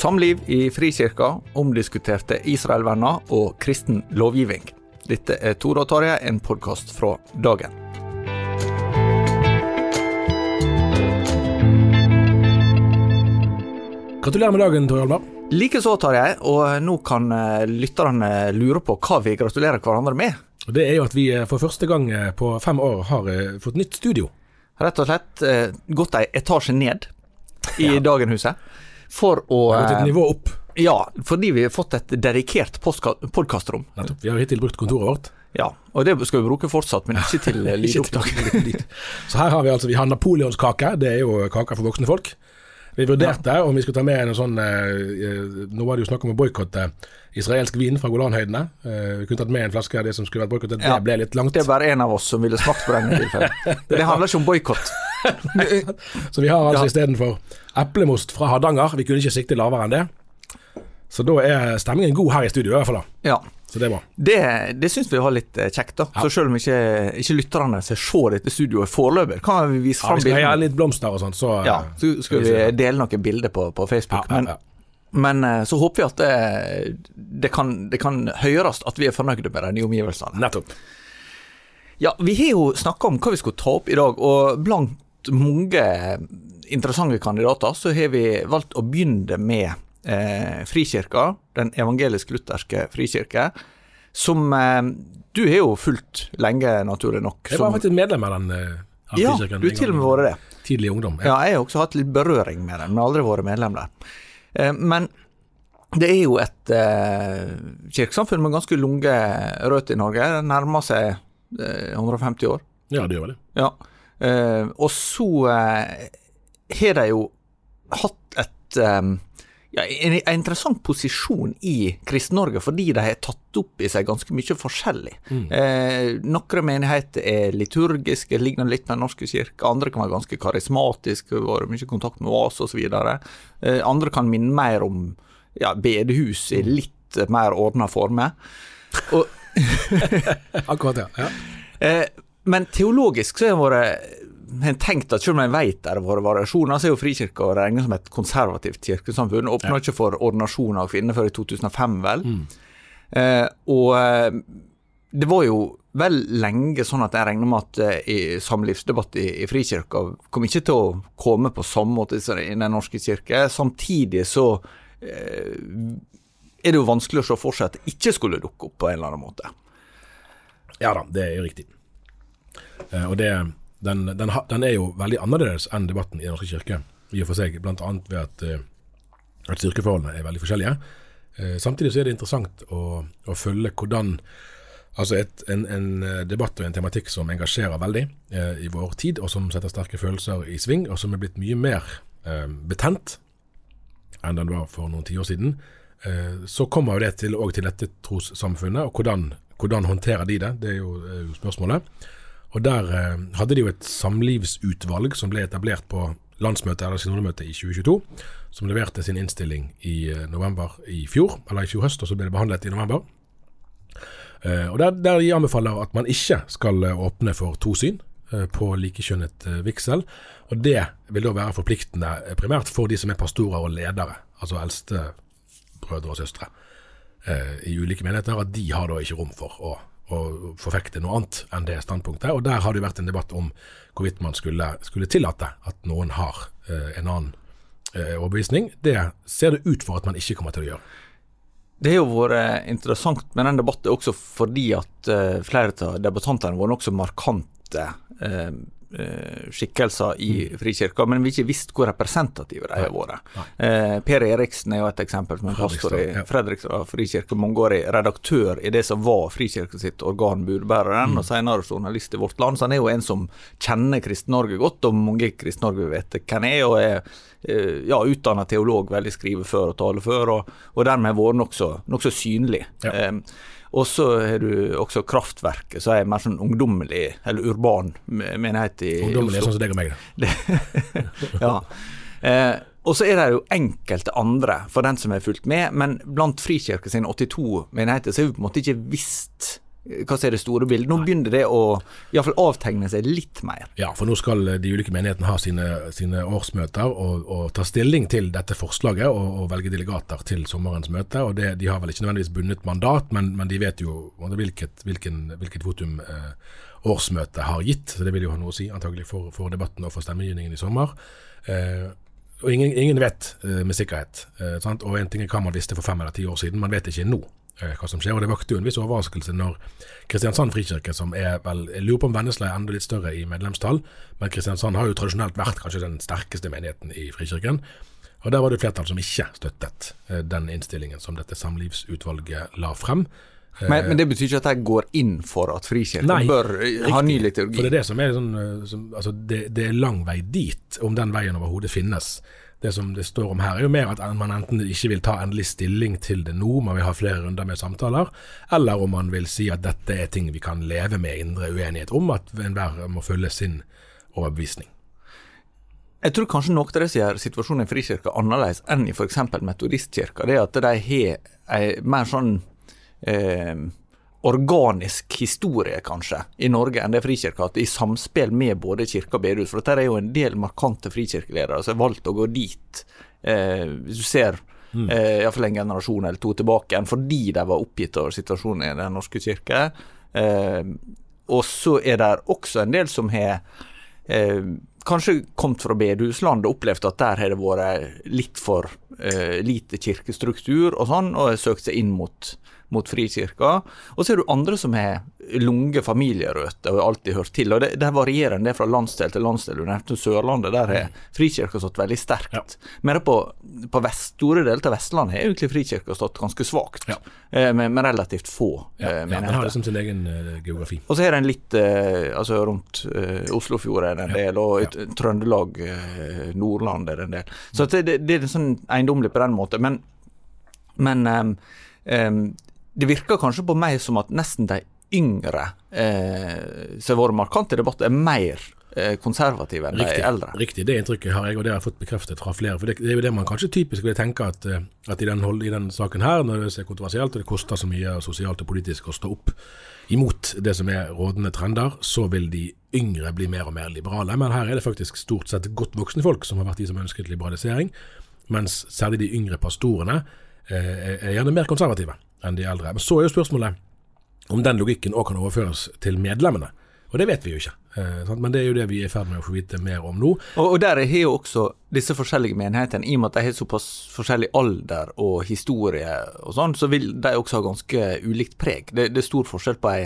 Samliv i Frikirka, omdiskuterte Israel-venner og kristen lovgivning. Dette er Tore og Tarjei, en podkast fra dagen. Gratulerer med dagen, Tor Hjalmar. Likeså, Tarjei, og nå kan eh, lytterne lure på hva vi gratulerer hverandre med. Og Det er jo at vi eh, for første gang eh, på fem år har fått nytt studio. Rett og slett gått ei etasje ned i Dagenhuset. For å gått et eh, nivå opp. Ja, fordi vi har fått et dedikert podkastrom. Vi har hittil brukt kontoret vårt. Ja, og det skal vi bruke fortsatt, men ikke til eh, lydopptak. Så her har vi altså Vi har napoleonskake. Det er jo kaker for voksne folk. Vi vurderte om vi skulle ta med en sånn eh, Nå var det jo snakk om å boikotte israelsk vin fra Golanhøydene. Eh, vi kunne tatt med en flaske av det som skulle vært boikottet. Ja. Det ble litt langt. Det er bare en av oss som ville smakt på tilfellet. Det handler ikke om boikott. Så vi har altså Ja. istedenfor eplemost fra Hardanger. Vi kunne ikke sikte lavere enn det. Så da er stemningen god her i studio, i hvert fall. da. Ja. Så det er bra. Det, det syns vi var litt eh, kjekt, da. Så selv om ikke, ikke lytterne ser se dette studioet foreløpig, kan vi vise Ja, fram vi skal ha litt blomster og sånn, så Ja, så skal vi dele noen bilder på, på Facebook. Ja, ja, Men, ja. men eh, så håper vi at det, det, kan, det kan høres at vi er fornøyde med de nye omgivelsene. Nettopp. Ja, vi har jo snakka om hva vi skulle ta opp i dag, og blant mange interessante kandidater så har vi valgt å begynne med eh, Frikirka, den evangelisk-lutherske frikirke, som eh, du har jo fulgt lenge, naturlig nok. Jeg var faktisk medlem av den. eh, av ja, du har til og med vært det. Tidlig ungdom. Ja, jeg har også hatt litt berøring med den, men aldri vært medlem der. Eh, Men det er jo et eh, kirkesamfunn med ganske lange røtter i Norge. Det nærmer seg eh, 150 år. ja, det gjør vel det. Ja. Eh, og så eh, har de jo hatt et um, ja, en, en interessant posisjon i Kristen-Norge, fordi de har tatt opp i seg ganske mye forskjellig. Eh, noen menigheter er liturgiske, ligner litt med Den norske kirke. Andre kan være ganske karismatiske, vært mye kontakt med oss osv. Eh, andre kan minne mer om ja, bedehus i litt mer ordna former. Akkurat, ja. ja. Eh, men teologisk så har det vært har tenkt at selv om jeg vet det har vært variasjoner, så er jo Frikirka å regne som et konservativt kirkesamfunn. Åpna ikke for ordinasjon av kvinner før i 2005, vel. Eh, og eh, det var jo vel lenge sånn at jeg regner med at eh, i samlivsdebatt i, i Frikirka kom ikke til å komme på samme måte som i Den norske kirke. Samtidig så eh, er det jo vanskelig å se for seg at det ikke skulle dukke opp på en eller annen måte. Ja da, det er jo riktig. Eh, Og det den, den, den, er jo veldig annerledes enn debatten i Den norske kirke, i og for seg. Bl.a. ved at, uh, at styrkeforholdene er veldig forskjellige. Uh, samtidig så er det interessant å, å følge hvordan Altså et, en, en, debatt og en tematikk som engasjerer veldig eh, i vår tid, og som setter sterke følelser i sving, og som er blitt mye mer betent enn den var for noen tiår siden. så kommer jo det til, til dette trossamfunnet, og hvordan, hvordan håndterer de det? Det er jo, er jo spørsmålet. Og Der eh, hadde de jo et samlivsutvalg som ble etablert på landsmøtet eller synodemøtet i 2022, som leverte sin innstilling i eh, november i fjor, eller i fjor høst, og så ble det behandlet i november. Eh, og der, der de anbefaler at man ikke skal eh, åpne for to syn eh, på likekjønnet vigsel. Og det vil da være forpliktende primært for de som er pastorer og ledere, altså eldste brødre og søstre i ulike menigheter, at de har da ikke rom for å å forfekte noe annet enn det standpunktet. Og der har det vært en debatt om hvorvidt man skulle, skulle tillate at noen har eh, en annen eh, overbevisning. Det ser det ut for at man ikke kommer til å gjøre. Det har jo vært interessant med den debatten også fordi at uh, flere av debattantene var nokså markante. Eh, skikkelser i mm. Frikirka, men vi har ikke visst hvor representative de har vært. Eh, per Eriksen er jo et eksempel som er pastor i Fredrikstad frikirke, mangeårig redaktør i det som var Frikirka sitt organ Budbæreren, mm. og senere journalist i Vårt Land. Så han er jo en som kjenner Kristen-Norge godt, og mange i Kristen-Norge vet hvem er, og er eh, ja, utdanna teolog, veldig skrivefør og talefør, og, og dermed vært nokså nok synlig. Ja. Eh, og så har du også Kraftverket, som er mer sånn ungdommelig, eller urban menighet i Ungdommelig er sånn som deg og meg, da. ja. Eh, og så er det jo enkelte andre, for den som har fulgt med, men blant Frikirke sine 82 menigheter, så har vi på en måte ikke visst hva som er det store bildet. Nå begynner det å iallfall avtegne seg litt mer. Ja, for nå skal de ulike menighetene ha sine, sine årsmøter og, og, ta stilling til dette forslaget og, og velge delegater til sommerens møte. og det, De har vel ikke nødvendigvis bundet mandat, men, men de vet jo hvilket, hvilken, hvilket votum eh, årsmøtet har gitt. så Det vil jo ha noe å si antagelig for, for debatten og for stemmegivningen i sommer. Eh, og ingen, ingen vet eh, med sikkerhet. Eh, og en ting er hva man visste for fem eller ti år siden, man vet ikke nå. Eh, hva som skjer. Og det vakte jo en viss overraskelse når Kristiansand frikirke, som er vel Jeg lurer på om Vennesla er enda litt større i medlemstall, men Kristiansand har jo tradisjonelt vært kanskje den sterkeste menigheten i Frikirken. Og Der var det et flertall som ikke støttet eh, den innstillingen som dette samlivsutvalget la frem. Men, men, det betyr ikke at jeg går inn for at Frikirken bør ha ny liturgi? For det er det som er sånn, som, altså det, det, er lang vei dit, om den veien overhodet finnes det som det står om her, er jo mer at man enten ikke vil ta endelig stilling til det nå, man vil ha flere runder med samtaler, eller om man vil si at dette er ting vi kan leve med indre uenighet om, at enhver må følge sin overbevisning. Jeg tror kanskje noe av det som gjør situasjonen i Frikirka annerledes enn i f.eks. Metodistkirka, det er at de har ei mer sånn eh, organisk historie, kanskje, i Norge enn det Frikirka har hatt, i samspill med både kirke og bedehus. For der er jo en del markante frikirkeledere som har valgt å gå dit. Eh, hvis du ser mm. eh, iallfall en generasjon eller to tilbake igjen, fordi de var oppgitt over situasjonen i Den norske kirke. Eh, og så er det også en del som har eh, kanskje kommet fra bedehusland og opplevd at der har det vært litt for eh, lite kirkestruktur og sånn, og søkt seg inn mot mot Frikirka. Og så er du andre som har lunge familierøtter og alltid hørt til. og Det, det varierer en del fra landsdel til landsdel. Du nevnte Sørlandet, der har Frikirka stått veldig sterkt. Ja. Men på, på vest, store deler av Vestlandet har egentlig Frikirka stått ganske svakt, ja. Eh, med, med, relativt få ja, menigheter. Ja, den har liksom sin egen uh, geografi. Og så er den litt uh, altså rundt uh, Oslofjord det en del, og ja. Trøndelag, Nordland er det en del. Så det, det, det er sånn eiendommelig på den måten. Men, men um, um, det virker kanskje på meg som at nesten de yngre eh, som har vært markante i debatten, er mer eh, konservative enn riktig, de eldre. Riktig, det inntrykket har jeg, og det har jeg fått bekreftet fra flere. For Det, det er jo det man kanskje typisk vil tenke at, eh, at i, den, i den saken her, når det er kontroversielt og det koster så mye sosialt og politisk å stå opp imot det som er rådende trender, så vil de yngre bli mer og mer liberale. Men her er det faktisk stort sett godt voksne folk som har vært de som ønsket liberalisering, mens særlig de yngre pastorene eh, er gjerne mer konservative enn de eldre. Men så er jo spørsmålet om den logikken òg kan overføres til medlemmene. Og det vet vi jo ikke, eh, men det er jo det vi er i ferd med å få vite mer om nå. Og, der har jo også disse forskjellige menighetene, i og med at de har såpass forskjellig alder og historie og sånn, så vil de også ha ganske ulikt preg. Det er stor forskjell på ei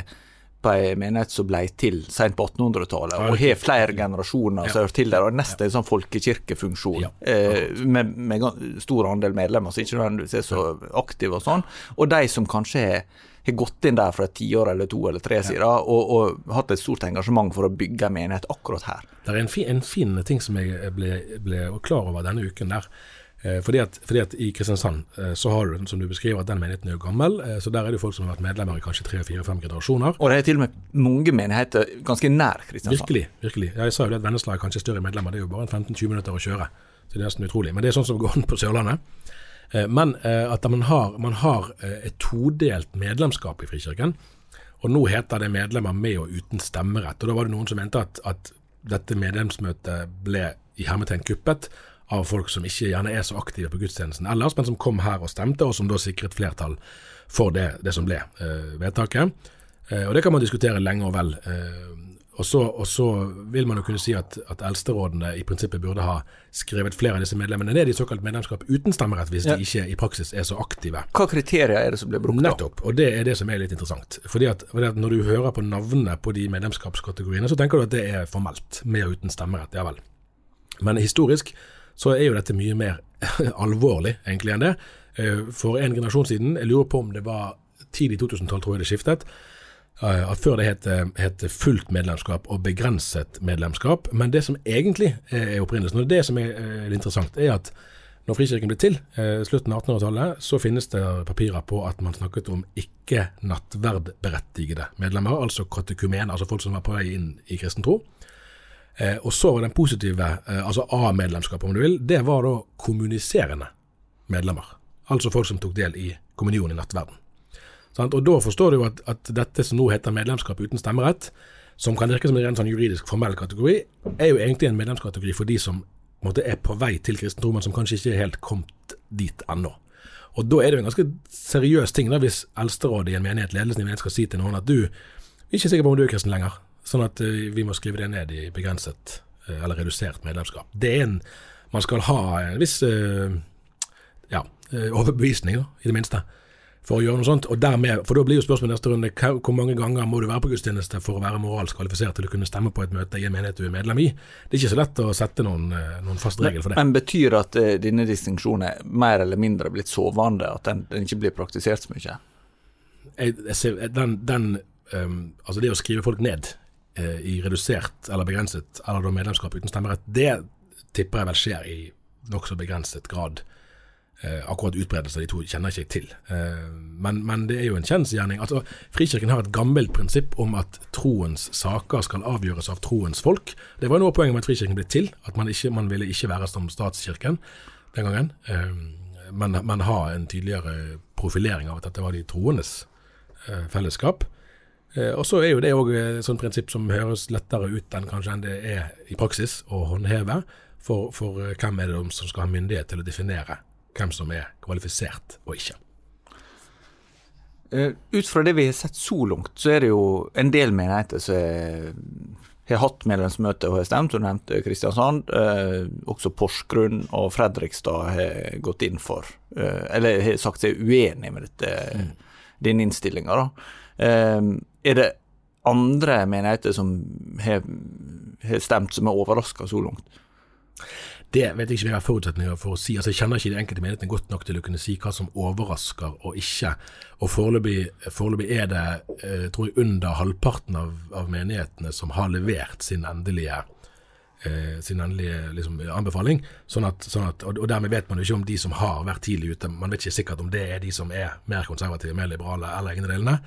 på en menighet som ble til sent på 1800-tallet, og har flere generasjoner som hører til der, og nesten en sånn folkekirkefunksjon, eh, med, med stor andel medlemmer som ikke nødvendigvis er så aktive og sånn, og de som kanskje har har gått inn der for et tiår eller to eller tre siden, og, og hatt et stort engasjement for å bygge en menighet akkurat her. Det er en fin, en fin ting som jeg ble, ble klar over denne uken der. Eh, fordi, at, fordi at i Kristiansand eh, så har du, som du beskriver, at den menigheten er jo gammel. Eh, så der er det jo folk som har vært medlemmer i kanskje tre, fire, fem generasjoner. Og det er til og med mange menigheter ganske nær Kristiansand. Virkelig. virkelig. Ja, jeg sa jo det at Vennesla er kanskje større medlemmer. Det er jo bare 15-20 minutter å kjøre. Så det er nesten utrolig. Men det er sånn som går an på Sørlandet. Men at man har, man har et todelt medlemskap i Frikirken. Og nå heter det medlemmer med og uten stemmerett. Og da var det noen som mente at, at dette medlemsmøtet ble i hermetegn kuppet av folk som ikke gjerne er så aktive på gudstjenesten ellers, men som kom her og stemte, og som da sikret flertall for det, det som ble eh, vedtaket. Eh, og det kan man diskutere lenge og vel. Eh, og, så, og så vil man jo kunne si at, at eldsterådene i prinsippet burde ha skrevet flere av disse medlemmene ned i såkalt medlemskap uten stemmerett, hvis Ja. de ikke i praksis er så aktive. Hva kriterier er det som blir brukt da? Nettopp, og det er det som er litt interessant. Fordi at, fordi at Når du hører på navnene på de medlemskapskategoriene, så tenker du at det er formelt, med og uten stemmerett. Ja vel. Men historisk så er jo dette mye mer alvorlig egentlig enn det. Eh, For en generasjon siden, jeg lurer på om det var tidlig 2012, tror jeg det skiftet, eh, at før det het, het fullt medlemskap og begrenset medlemskap. Men det som egentlig er opprinnelsen, og det som er eh, interessant, er at når Frikirken ble til, eh, slutten av 1800-tallet, så finnes det papirer på at man snakket om ikke nattverdberettigede medlemmer, altså katekumene, altså folk som var på vei inn i kristen tro. Eh, og så var den positive, eh, altså A-medlemskap om du vil, det var da kommuniserende medlemmer. Altså folk som tok del i kommunionen i nattverden. Sant? Og da forstår du jo at, at dette som nå heter medlemskap uten stemmerett, som kan virke som en sånn juridisk formell kategori, er jo egentlig en medlemskategori for de som på er på vei til kristen tro, men som kanskje ikke er helt kommet dit ennå. Og da er det jo en ganske seriøs ting da, hvis eldsterådet i en menighet, ledelsen i en menighet skal si til noen at du vi er ikke sikker på om du er kristen lenger, sånn at eh, vi må skrive det ned i begrenset eh, eller redusert medlemskap. Det er en Man skal ha en viss eh, ja, overbevisning, da, i det minste, for å gjøre noe sånt. Og dermed, for da blir jo spørsmålet neste runde hvor mange ganger må du være på gudstjeneste for å være moralsk kvalifisert til å kunne stemme på et møte i en menighet du er medlem i? Det er ikke så lett å sette noen, noen fast regel for det. Men betyr at eh, denne distinksjonen er mer eller mindre blitt sovende, at den, den ikke blir praktisert så mye? jeg, jeg ser, den, den um, altså det å skrive folk ned i redusert eller begrenset, eller da medlemskap uten stemmerett, det tipper jeg vel skjer i nokså begrenset grad. Eh, akkurat utbredelse av de to kjenner jeg ikke til. Eh, men, men det er jo en kjensgjerning. Altså, Frikirken har et gammelt prinsipp om at troens saker skal avgjøres av troens folk. Det var noe av poenget med at Frikirken ble til, at man, ikke, man ville ikke være som statskirken den gangen. Eh, men, men ha en tydeligere profilering av at dette var de troendes eh, fellesskap. Eh, og så er jo det òg et sånt prinsipp som høres lettere ut enn kanskje enn det er i praksis å håndheve. For, for eh, hvem er det som skal ha myndighet til å definere hvem som er kvalifisert og ikke? Eh, Ut fra det vi har sett så langt, så er det jo en del menigheter som har hatt medlemsmøte og har stemt. Du nevnte Kristiansand. Eh, også Porsgrunn og Fredrikstad har gått inn for, eh, eller har sagt seg uenig med dette, denne innstillinga. Eh, er det andre menigheter som har, stemt som er overraska så langt? Det vet jeg ikke om jeg har forutsetninger for å si. Altså, jeg kjenner ikke de enkelte menighetene godt nok til å kunne si hva som overrasker og ikke. Og foreløpig, er det, eh, tror jeg, under halvparten av, av menighetene som har levert sin endelige eh, sin endelige liksom, anbefaling. Sånn at, sånn at, og dermed vet man jo ikke om de som har vært tidlig ute, man vet ikke sikkert om det er de som er mer konservative, mer liberale eller egne delene.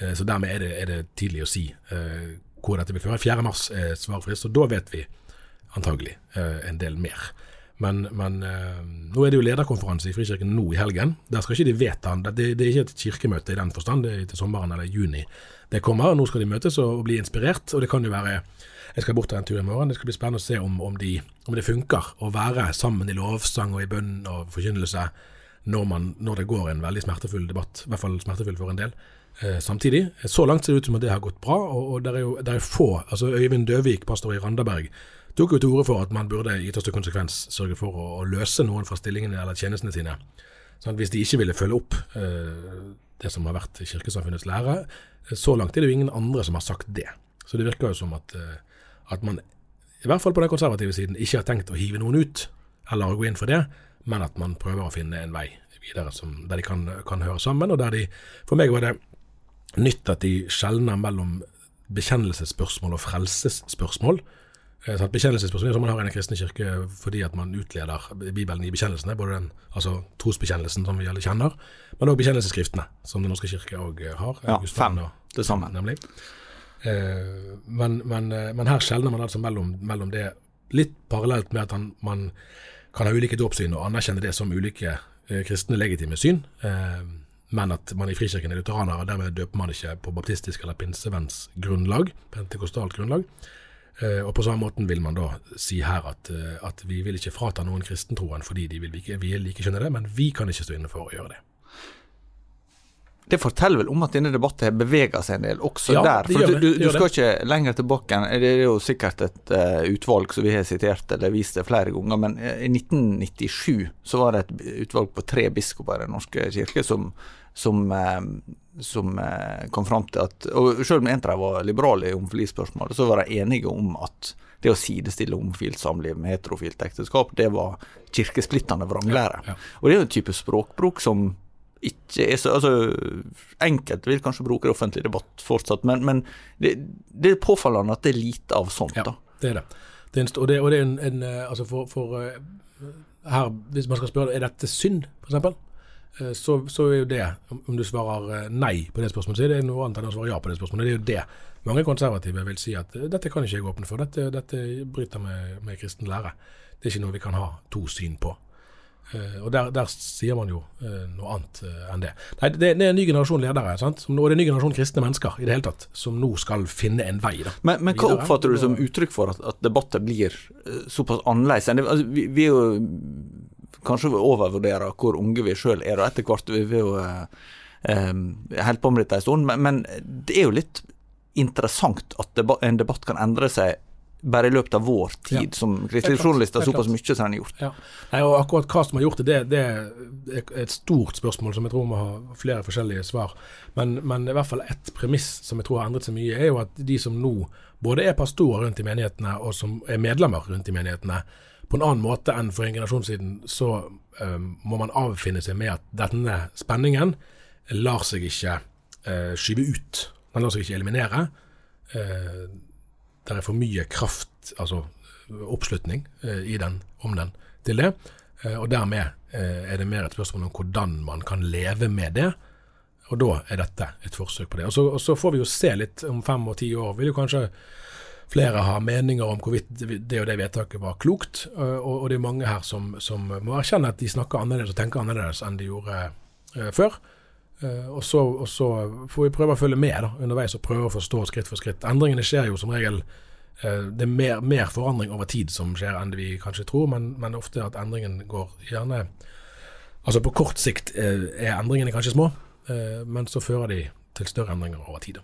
Eh, så dermed er det, er det tidlig å si eh, hvor dette vil føre. 4. mars er svarfrist, og da vet vi antagelig eh, en del mer. Men, men nå er det jo lederkonferanse i Frikirken nå i helgen. Der skal ikke de vedta det, det, er ikke et kirkemøte i den forstand, det er til sommeren eller juni det kommer. Nå skal de møtes og bli inspirert, og det kan jo være Jeg skal bort der en tur i morgen. Det skal bli spennende å se om, om, de, om det funker å være sammen i lovsang og i bønn og forkynnelse når, man, når det går en veldig smertefull debatt, i hvert fall smertefull for en del. Eh, samtidig, så langt ser det ut som at det har gått bra, og, og det er jo der er få altså Øyvind Døvik, pastor i Randaberg, tok jo til orde for at man burde i ytterste konsekvens sørge for å, å løse noen fra stillingene eller tjenestene sine. Sånn at hvis de ikke ville følge opp eh, det som har vært kirkesamfunnets lære. Så langt er det jo ingen andre som har sagt det. Så det virker jo som at, at man, i hvert fall på den konservative siden, ikke har tenkt å hive noen ut, eller å gå inn for det, men at man prøver å finne en vei videre som, der de kan, kan, høre sammen. og der de, For meg var det nytt at de skjelner mellom bekjennelsesspørsmål og frelsesspørsmål. Bekjennelsesspørsmål bekjennelsesspørsmål som man har i Den kristne kirke fordi at man utleder Bibelen i bekjennelsene, både den, altså trosbekjennelsen som vi alle kjenner, men òg bekjennelsesskriftene, som Den norske kirke òg har. Ja, fem til sammen. Nemlig. Eh, men, men, eh, men, her skjelner man altså mellom, mellom, det, litt parallelt med at han, man kan ha ulike dåpssyn og anerkjenne det som ulike eh, kristne legitime syn. Men at man i Frikirken er lutheraner, og dermed døper man ikke på baptistisk eller pinsevenns grunnlag, pentekostalt grunnlag. Eh, og på samme måten vil man da si her at, eh, at vi vil ikke frata noen kristentroen fordi de vil, vi vil ikke skjønne det, men vi kan ikke stå inne for å gjøre det. Det forteller vel om at denne debatten har bevega seg en del, også ja, der. For du, du, du skal ikke lenger tilbake enn Det er jo sikkert et uh, utvalg som vi har sitert eller vist det flere ganger, men uh, i 1997 så var det et utvalg på tre biskoper i Den norske kirke som, som, uh, som kom fram til at og Selv om en av dem var liberal i homofilispørsmålet, så var de enige om at det å sidestille homofilt samliv med heterofilt ekteskap, det var kirkesplittende vranglære. Ja, ja. Og det er jo en type språkbruk som ikke er så altså, Enkelte vil kanskje bruke det offentlig debatt fortsatt, men, men det, det, er påfallende at det er lite av sånt. Ja, det er det. det er en, og, det, og det er en, en eh, altså for, for, eh, her, Hvis man skal spørre er dette synd, f.eks., eh, så, så er jo det, om du svarer nei på det spørsmålet, så er det noe annet enn å svare ja på det spørsmålet. Det er jo det mange konservative vil si at dette kan ikke jeg åpne for, dette, dette bryter med, med kristen lære. Det er ikke noe vi kan ha to syn på. Uh, og der, der, sier man jo uh, noe annet uh, enn det. Nei, det, det, er en ny generasjon ledere, sant? Som, og det er en ny generasjon kristne mennesker i det hele tatt, som nå skal finne en vei. Da, men, men hva oppfatter du som uttrykk for at, at debatter blir såpass annerledes? Altså, vi, vi, er jo kanskje overvurderer hvor unge vi sjøl er, og etter hvert vi vil jo holde på med dette en stund, men, men, det er jo litt interessant at debatt, en debatt kan endre seg bare i løpet av vår tid ja. som kristelig journalister såpass mye som han har gjort. Ja. Nei, og akkurat hva som har gjort det, det, det, er et stort spørsmål som jeg tror må ha flere forskjellige svar. Men, men i hvert fall ett premiss som jeg tror har endret seg mye, er jo at de som nå både er pastorer rundt i menighetene og som er medlemmer rundt i menighetene, på en annen måte enn for en generasjon siden, så um, må man avfinne seg med at denne spenningen lar seg ikke uh, skyve ut. Den lar seg ikke eliminere. Uh, det er for mye kraft, altså oppslutning, eh, i den, om den til det. Eh, og dermed eh, er det mer et spørsmål om hvordan man kan leve med det. Og da er dette et forsøk på det. Og så, og så får vi jo se litt om fem og ti år. Vil jo kanskje flere ha meninger om hvorvidt det og det vedtaket var klokt. Og, og det er mange her som, som, må erkjenne at de snakker annerledes og tenker annerledes enn de gjorde før. Uh, og, så, og, så, får vi prøve å følge med da, underveis og prøve å forstå skritt for skritt. Endringene skjer jo som regel uh, Det er mer, mer, forandring over tid som skjer enn vi kanskje tror, men, men ofte at endringen går gjerne Altså på kort sikt uh, er endringene kanskje små, men så fører de til større endringer over tid.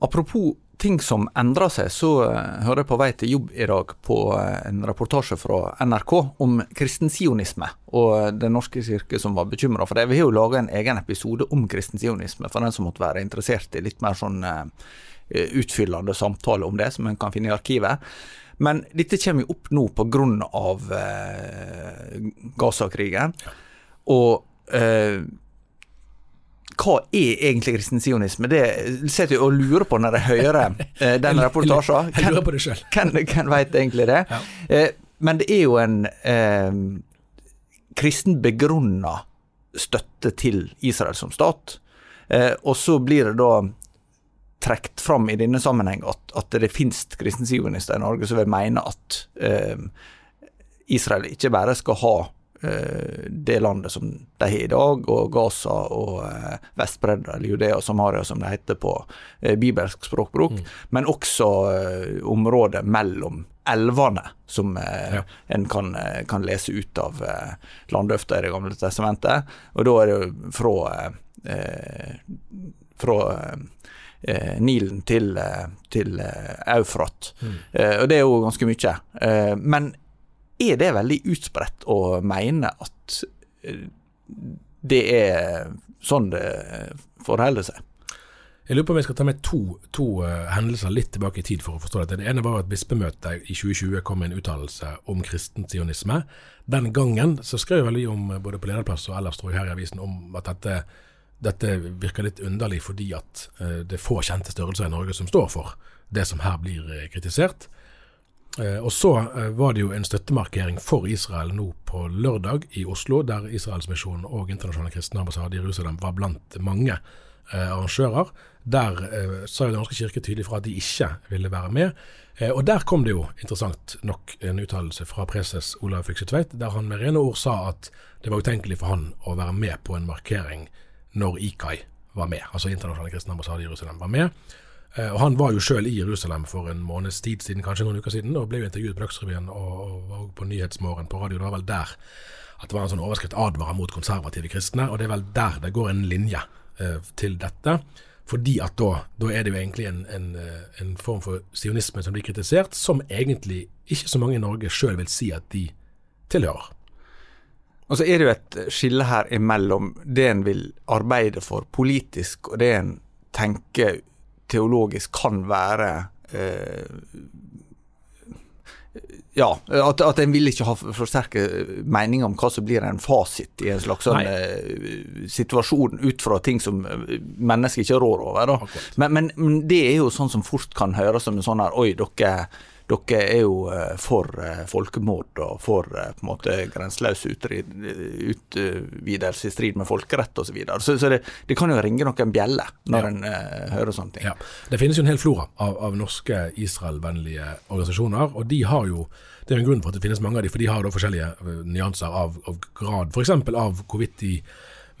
Apropos ting som endrer seg, så uh, hører jeg på vei til jobb i dag på uh, en reportasje fra NRK om kristensionisme og Den norske kirke som var bekymra for det. Vi har jo laga en egen episode om kristensionisme for den som måtte være interessert i litt mer sånn utfyllende samtale om det, som en kan finne i arkivet. Men dette kommer jo opp nå pga. Eh, Gaza-krigen. Og Og hva er egentlig kristen sionisme? Det sitter jeg og lurer på når jeg hører eh, den reportasjen. Jeg lurer på det selv. Hvem, veit egentlig det? Ja. Eh, men det er jo en eh, kristen begrunna støtte til Israel som stat. Eh, og så blir det da trukket fram i denne sammenheng at, at det finnes kristensionister i Norge som vil mene at eh, Israel ikke bare skal ha det landet som de har i dag, og Gaza og eh, Vestbredda, eller Judea og Samaria, som det heter på eh, bibelsk språkbruk, mm. men også eh, området mellom elvene, som eh, ja. en kan, eh, kan, lese ut av eh, landøfta i Det gamle testamentet. Og da er det fra, fra Nilen til, til Eufrat. Mm. og det er jo ganske mye. men er det veldig utbredt å mene at eh, det er sånn det forholder seg. Jeg lurer på om jeg skal ta med to, to uh, hendelser litt tilbake i tid for å forstå dette. Det ene var at bispemøtet i 2020 kom med en uttalelse om kristen sionisme. Den gangen så skrev veldig om, både på lederplass og ellers tror jeg her i avisen, om at dette, dette virker litt underlig fordi at uh, det er få kjente størrelser i Norge som står for det som her blir kritisert. Og så var det jo en støttemarkering for Israel nå på lørdag i Oslo, der Israelsmisjonen og Internasjonale kristne ambassade i Jerusalem var blant mange arrangører. Der eh, sa jo Den norske kirke tydelig fra at de ikke ville være med. Eh, og Der kom det jo interessant nok en uttalelse fra preses Olav Fykse Tveit, der han med rene ord sa at det var utenkelig for han å være med på en markering når IKAI var med, altså Internasjonale kristne ambassade i Jerusalem var med. Eh, og Han var jo sjøl i Jerusalem for en måneds tid siden, kanskje noen uker siden, og ble jo intervjuet på Dagsrevyen og, og på Nyhetsmorgen på radio. Det var vel der at det var en sånn overskrift 'advarer mot konservative kristne', og det er vel der det går en linje eh, til dette. Fordi at da, da er det jo egentlig en, en, eh, en, form for sionisme som blir kritisert, som egentlig ikke så mange i Norge sjøl vil si at de tilhører. Og så er det jo et skille her imellom det en vil arbeide for politisk, og det en tenker teologisk kan være eh, ja, at, at en vil ikke ha for sterke meninger om hva som blir en fasit i en slags sånn, eh, situasjon ut fra ting som eh, mennesker ikke rår over. Men, men, men, det er jo sånn som fort kan høres som en sånn her Oi, dere dere er jo eh, for eh, folkemord og for eh, på en måte grenseløs utvidelse i strid med folkerett osv. Så, videre. så Så det, det kan jo ringe noen bjeller når ja. en uh, hører sånne ting. Ja. Det finnes jo en hel flora av, av norske Israel-vennlige organisasjoner, og de har jo det er en grunn for at det finnes mange av de, for de har da forskjellige nyanser av, av grad. F.eks. av hvorvidt de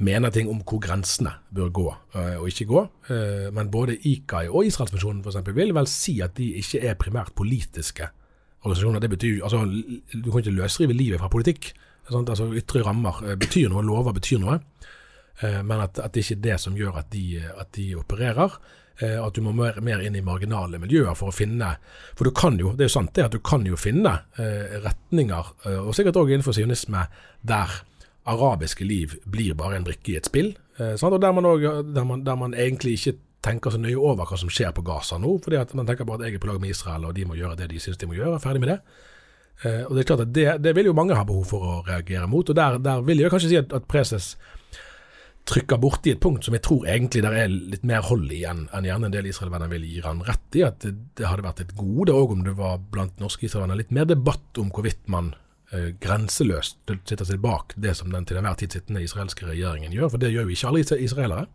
mener ting om hvor grensene bør gå uh, og ikke gå. Uh, men både IKAI og Israelsmisjonen f.eks. vil vel si at de ikke er primært politiske organisasjoner. Det betyr, altså, Du kan ikke løsrive livet fra politikk. Sant? Altså, Ytre rammer uh, betyr noe, lover betyr noe. men at, at, det ikke er det som gjør at de, at de opererer. at du må mer, mer, inn i marginale miljøer for å finne For du kan jo, det er jo sant det, at du kan jo finne retninger, og sikkert òg innenfor sionisme, der arabiske liv blir bare en brikke i et spill. Eh, og der man, også, der, man, der man, egentlig ikke tenker så nøye over hva som skjer på Gaza nå. fordi at man tenker bare at jeg er på lag med Israel, og de må gjøre det de syns de må gjøre. Ferdig med det. Eh, og Det er klart at det, det, vil jo mange ha behov for å reagere mot. og Der, der vil jeg kanskje si at, at preses trykker borti et punkt som jeg tror egentlig der er litt mer hold i enn en gjerne en del Israel-venner vil gi han rett i. At det, det hadde vært et gode òg om det var blant norske Israel-venner litt mer debatt om hvorvidt man grenseløst sitter seg bak det som den til enhver tid sittende israelske regjeringen gjør, for det gjør jo ikke alle israelere.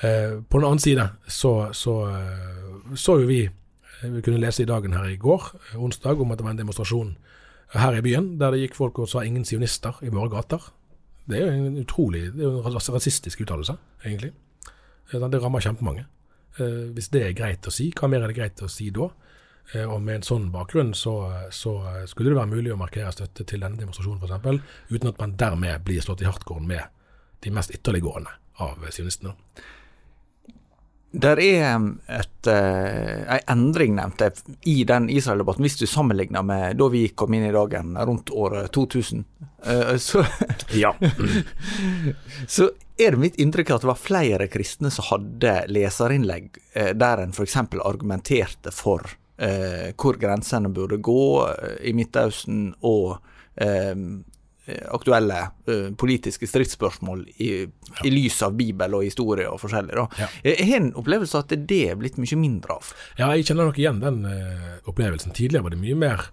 Eh, på den annen side så, så, eh, så jo vi eh, Vi kunne lese i dagen her i går, eh, onsdag, om at det var en demonstrasjon her i byen der det gikk folk og sa 'ingen sionister' i våre gater. Det er jo en utrolig det er jo en rasistisk uttalelse, egentlig. Det rammer kjempemange. Hvis det er greit å si, hva mer er det greit å si da? Eh, og med en sånn bakgrunn så, så, skulle det være mulig å markere støtte til denne demonstrasjonen f.eks., uten at man dermed blir slått i hardcore med de mest ytterliggående av sionistene. Der er et, en endring nevnt i den Israel-debatten, hvis du sammenligner med da vi kom inn i dagen rundt året 2000. Uh, så, ja. så er det mitt inntrykk at det var flere kristne som hadde leserinnlegg der en f.eks. argumenterte for eh, hvor grensene burde gå eh, i Midtøsten, og eh, aktuelle eh, politiske stridsspørsmål i, ja. i, lys av Bibel og historie og forskjellig. Ja. Jeg har en opplevelse at det er blitt mye mindre av. Ja, jeg kjenner nok igjen den opplevelsen. Tidligere var det mye mer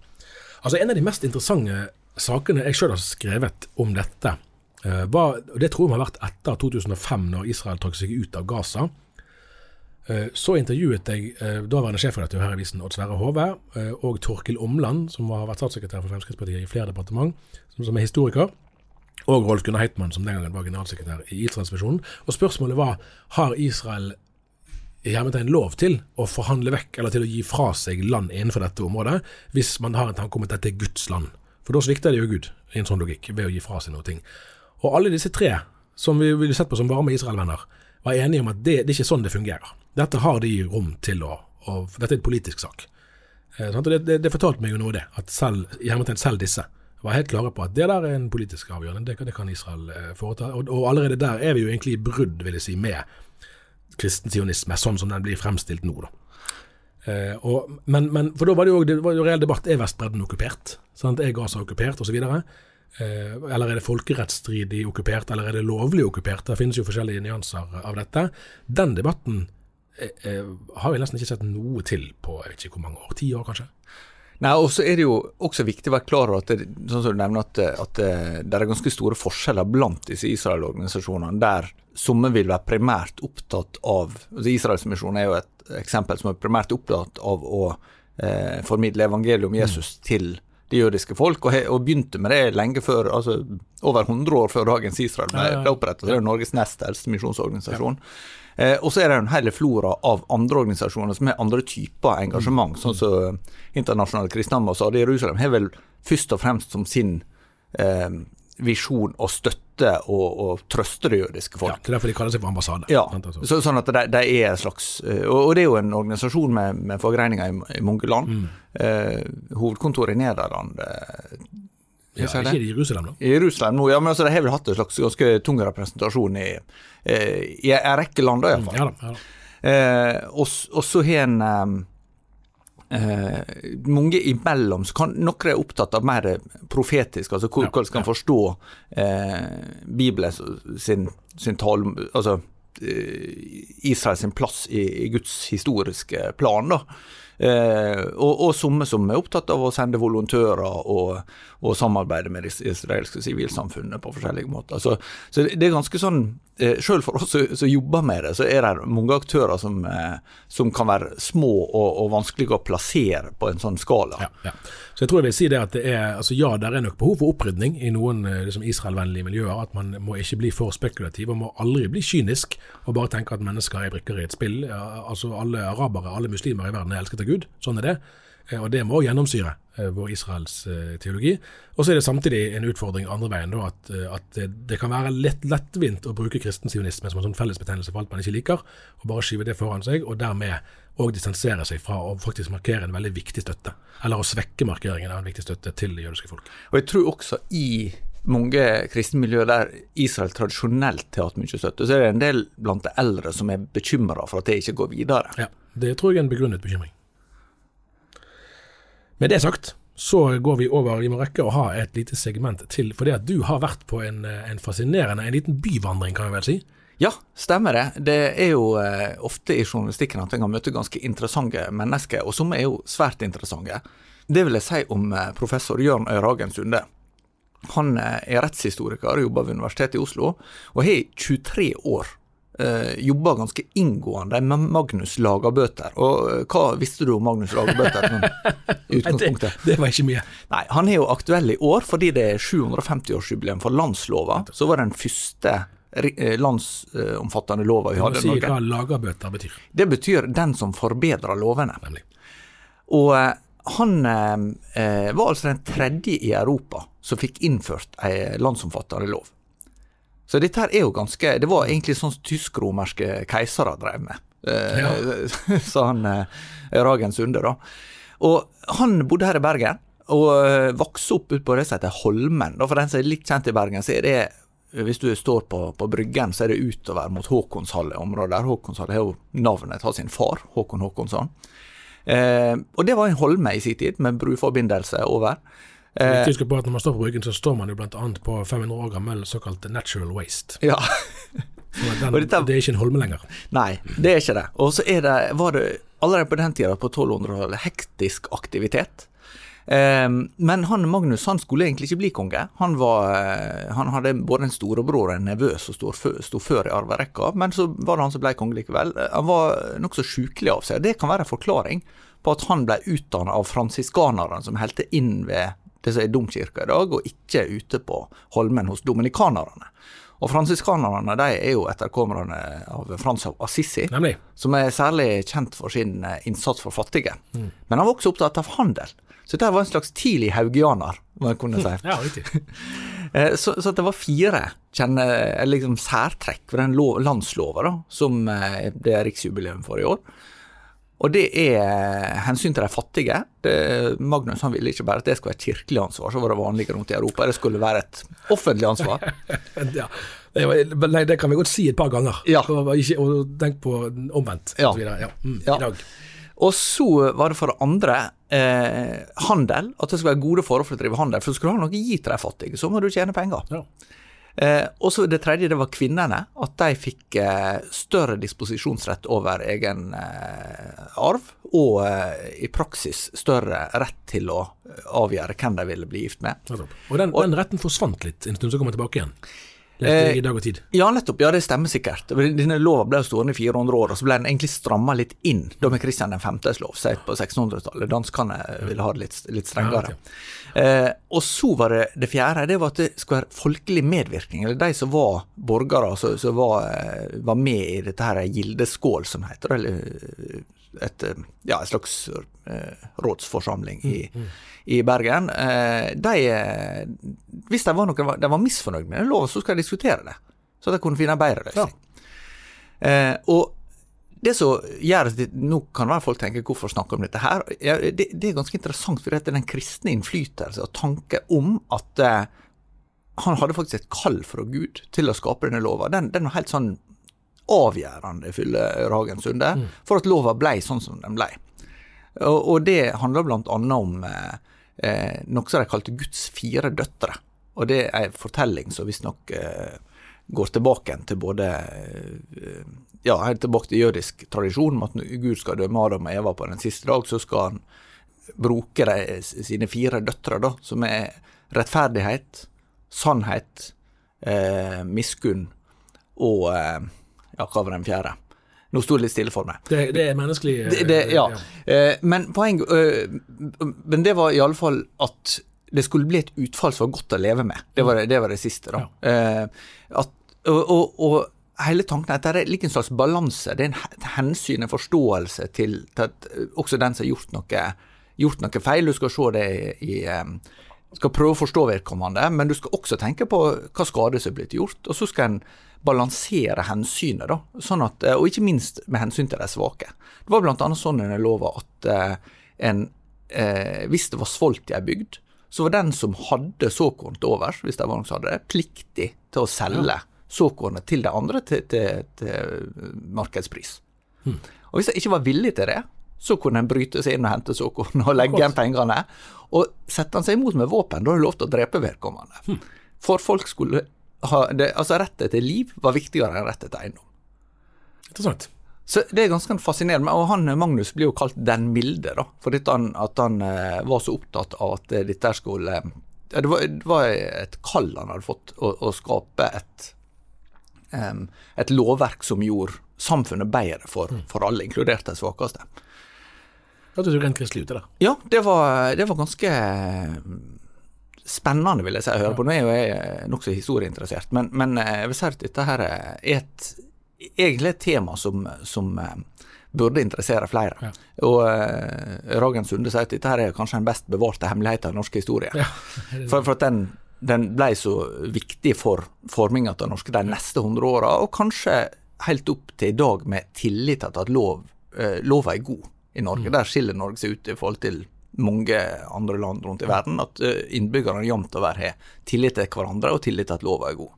Altså, En av de mest interessante sakene jeg sjøl har skrevet om dette, var, og det tror jeg har vært etter 2005, når Israel trakk seg ut av Gaza. Eh, så intervjuet jeg eh, daværende sjefredaktør her i avisen, Odd Sverre Hove, eh, og Torkil Omland, som har vært statssekretær for Fremskrittspartiet i flere departement, som er historiker. Og Rolf Gunnar Heitmann, som den gangen var generalsekretær i Israelsvisjonen. Og spørsmålet var har Israel i hermetegn lov til å forhandle vekk eller til å gi fra seg land innenfor dette området, hvis man har en tanke om at dette er Guds land. For da svikter det jo Gud i en sånn logikk, ved å gi fra seg noe. ting. Og alle disse tre, som vi ville sett på som varme Israel-venner, var enige om at det, det er ikke sånn det fungerer. Dette har de rom til å og Dette er en politisk sak. Eh, det, det, det, fortalte meg jo noe, det. At selv, selv disse var helt klare på at det der er en politisk avgjørelse, det, det kan Israel eh, foreta. Og, og allerede der er vi jo egentlig i brudd, vil jeg si, med kristen sionisme, sånn som den blir fremstilt nå. da. Eh, og, men, men, for da var det jo, det var jo reell debatt. Er Vestbredden okkupert? Sant? Er Gaza okkupert, osv.? Eh, eller er det folkerettsstridig okkupert, eller er det lovlig okkupert? Det finnes jo forskjellige nyanser av dette. Den debatten eh, eh, har vi nesten ikke sett noe til på jeg vet ikke hvor mange år. Ti år, kanskje? Nei, og så er det jo også viktig å være klar over at det, sånn som du nevner at, at det, er ganske store forskjeller blant disse Israel-organisasjonene, der somme vil være primært opptatt av altså Israels misjon er jo et eksempel som er primært opptatt av å eh, formidle evangeliet om Jesus til det jødiske folk, og, og begynte med det lenge før, altså over 100 år før dagens Israel ble, ble opprettet. Det er jo Norges nest eldste misjonsorganisasjon. Eh, og så er det en hel flora av andre organisasjoner som har andre typer engasjement. Sånn som Internasjonale kristne ambassader i Jerusalem har vel først og fremst som sin eh, visjon å støtte og, og trøste det jødiske Ja, folk. det er derfor de kaller seg for ambassade. Ja, altså. så, sånn at de, de er en slags eh, og, det er jo en organisasjon med, med forgreininger i, i mange land. Mm. Eh, hovedkontoret i Nederland eh, Ja, ikke i Jerusalem, da. I Jerusalem nå, ja, men altså, de har vel hatt en slags ganske tung representasjon i, eh, i en rekke land, iallfall. Ja da. Ja, da. Eh, og, og så har en eh, mange imellom, så kan noen er opptatt av mer profetisk, altså hvordan Ja, skal en forstå eh, Bibelen sin, sin tale, altså eh, Israels sin plass i, i Guds historiske plan, da. Eh, og, og somme som er opptatt av å sende volontører og, og samarbeide med det israelske sivilsamfunnet på forskjellige måter. Så, så det er ganske sånn eh, Selv for oss som jobber med det, så er det mange aktører som, eh, som kan være små og, og vanskelige å plassere på en sånn skala. Ja, ja. Så jeg tror jeg vil si det at det er, altså ja, det er nok behov for opprydning i noen liksom Israel-vennlige miljøer. At man må ikke bli for spekulativ og må aldri bli kynisk og bare tenke at mennesker er brikker i et spill. Altså Alle arabere, alle muslimer i verden er elsket av Gud. Sånn er det. Eh, Og det må gjennomsyre eh, vår Israels eh, teologi. Og så er det samtidig en utfordring andre veien, da, at, at det, det kan være lett, lettvint å bruke kristen sionisme som en sånn fellesbetegnelse for alt man ikke liker, og bare skyve det foran seg, og dermed òg distansere seg fra å faktisk markere en veldig viktig støtte. Eller å svekke markeringen av en viktig støtte til det jødiske folk. Og jeg tror også i mange kristne miljøer der Israel tradisjonelt har hatt mye støtte, så er det en del blant de eldre som er bekymra for at det ikke går videre. Ja, Det tror jeg er en begrunnet bekymring. Med det sagt, så går vi over. Vi må rekke å ha et lite segment til. For det at du har vært på en, eh, en fascinerende, en liten byvandring, kan vi vel si. Ja, stemmer det. Det er jo eh, ofte i journalistikken at en kan møte ganske interessante mennesker, og som er jo svært interessante. Det vil jeg si om eh, professor Jørn Øyragen Sunde. Han er rettshistoriker, og jobber ved Universitetet i Oslo, og har i 23 år jobba ganske inngående med Magnus Lagerbøter. Og eh, hva visste du om Magnus Lagerbøter? sånn i utgangspunktet? Det var ikke mye. Nei, han er jo aktuell i år fordi det er 750-årsjubileum for landslova. Så var det den første eh, landsomfattende lova vi hadde si Norge. hva lagerbøter betyr. Det betyr den som forbedrer lovene. Nemlig. Og eh, han eh, eh, var altså den tredje i Europa som fikk innført ei landsomfattende lov. Så dette her er jo ganske Det var egentlig sånn tysk-romerske keisere drev med, Ja. sa han eh, Ragen Sunde, da. Og han bodde her i Bergen, og eh, vokste opp ut på det som heter Holmen. For den som er litt kjent i Bergen, så er det hvis du står på, på Bryggen, så er det utover mot Håkonshalle-området. der Håkonshalle har jo navnet av sin far, Håkon Håkonsson. Eh, og det var en holme i sin tid, med bruforbindelse over. Eh, Viktig på at Når man står på Bryggen, så står man jo bl.a. på 500 år gammel såkalt natural waste. ja, den, dette- Det er ikke en holme lenger. Nei, det er ikke det. Og så det, var det allerede på den tida, på 1200-tallet, hektisk aktivitet. Eh, men han Magnus han skulle egentlig ikke bli konge. Han, var, eh, han hadde både en storebror og en nevø som sto før, i arverekka, men så var det han som ble konge likevel. Eh, Han var nokså sjukelig av seg. Det kan være en forklaring på at han ble utdannet av fransiskanerne som helte inn ved det som er domkirka i dag, og ikke ute på Holmen hos dominikanerne. Og fransiskanerne de er jo etterkommerne av Frans av Assisi Nemlig. som er særlig kjent for sin eh, innsats for fattige. Men han var også opptatt av handel. Så dette var en slags tidlig haugianer, må jeg kunne si. Ja, riktig. Eh, Så, så det var fire kjenne, liksom særtrekk ved den lov, landslova som eh, det er riksjubileum for i år. Og det er hensyn til de fattige. Det, Magnus han ville ikke bare at det skulle være et kirkelig ansvar, så var det vanligere rundt i Europa. Det skulle være et offentlig ansvar. ja. Nei, det kan vi godt si et par ganger. Ja. Og, ikke, og tenk på omvendt. Ja. Og ja. Mm, Ja. Og så var det for det andre eh, handel. At det skulle være gode forhold for å drive handel. For skulle du ha noe å gi til de fattige, så må du tjene penger. Ja. Eh, og så det tredje, det var kvinnene. At de fikk eh, større disposisjonsrett over egen eh, arv, og eh, i praksis større rett til å eh, avgjøre hvem de ville bli gift med. Og den, den retten forsvant litt en stund, så kom den tilbake igjen. Eh, i dag og tid. Ja, nettopp. Ja, det stemmer sikkert. Denne lova ble stående i 400 år, og så ble den egentlig stramma litt inn da med Kristian 5.s lov, sett på 1600-tallet. Danskene ville ha det litt, litt strengere. eh, og så var det det fjerde, det var at det skulle være folkelig medvirkning. Eller de som var borgere, som, som var, eh, var med i dette her gildeskål, som heter det. Eller et, eh, ja, et slags eh, rådsforsamling i, i Bergen. Eh, de, hvis de var, noe, de var misfornøyd med en loven, så skal de diskutere det. Så de kunne finne en bedre løsning. Eh, og det som gjør at Nå kan folk tenke hvorfor snakke om dette her. Ja, det, det er ganske interessant, for det er den kristne innflytelse og tanke om at han hadde faktisk et kall fra Gud til å skape denne lova. Den, den var helt sånn avgjørende, Fylle Ragen Sunde, for at lova ble sånn som den ble. Og, og det handler annet om eh, eh, noe som de kalte Guds fire døtre. Og det er en fortelling som visstnok eh, går tilbake til både eh, Ja, helt tilbake til jødisk tradisjon om at når Gud skal dømme Adam og Eva på den siste dag, så skal han bruke de, sine fire døtre, da, som er rettferdighet, sannhet, eh, miskunn og eh, Ja, hva var den fjerde? Nå sto det litt stille for meg. Det, det er menneskelig eh, Det, det, ja. ja. men poeng eh, Men det var iallfall at det skulle bli et utfall som var godt å leve med. Det var det, det, var det siste, da. Ja. at, og, og, og hele tanken er at det er like en slags balanse. Det er en, hensyn, en forståelse til, til at eh, også den som har gjort noe, gjort noe feil, du skal se det i, eh, skal prøve å forstå vedkommende, men du skal også tenke på hva skade som er blitt gjort. Og så skal en balansere hensynet, da, sånn at, og ikke minst med hensyn til de svake. Det var annet sånn en lova at eh, en, eh, hvis det var svolt i ei bygd, så var den som hadde såkorn til overs, hvis det var noen som hadde det, pliktig til å selge såkornet til de andre til, til, til markedspris. Og hvis de ikke var villig til det, så kunne en bryte seg inn og hente såkorn og legge igjen pengene. Og setter han seg imot med våpen, da er det lov til å drepe vedkommende. For folk skulle ha det, Altså, rettet til liv var viktigere enn rettet til eiendom. Interessant. Så det er ganske fascinerende. Og han Magnus blir jo kalt den milde, da. For at han, at han eh, var så opptatt av at eh, dette skulle ja, det, var, det var et kall han hadde fått, å, å skape et, um, et lovverk som gjorde samfunnet bedre for, for alle, inkludert de svakeste. Hørtes du rent kristelig ut, det der. Ja, det var, det var ganske mm, spennende, vil jeg si, å høre på. Nå er jo jeg nokså historieinteressert, men, men eh, jeg vil si at dette her er et, egentlig et tema som, som eh, burde interessere flere. Og uh, Ragen Sunde sier at dette her er kanskje den best bevarte hemmeligheten av norsk historie. for, for at den, den ble så viktig for forminga av norske de neste hundre åra, og kanskje helt opp til i dag med tillit til at lov, uh, lova er god i Norge. Der skiller Norge seg ut i forhold til mange andre land rundt i verden, at uh, innbyggerne jevnt over har tillit til hverandre og tillit til at lova er god.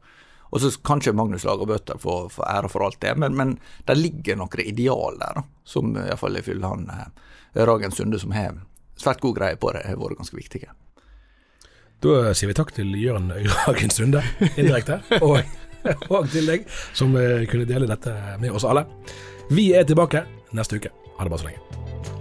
Og så kan ikke Magnus Lagerbøter få, få ære for alt det, men, men det ligger noen ideal der, da, som iallfall ifølge han eh, Ragen Sunde, som har svært god greie på det, har vært ganske viktige. Da sier vi takk til Jørn Ragen Sunde, indirekte, og, og til deg, som eh, kunne dele dette med oss alle. Vi er tilbake neste uke. Ha det bare så lenge.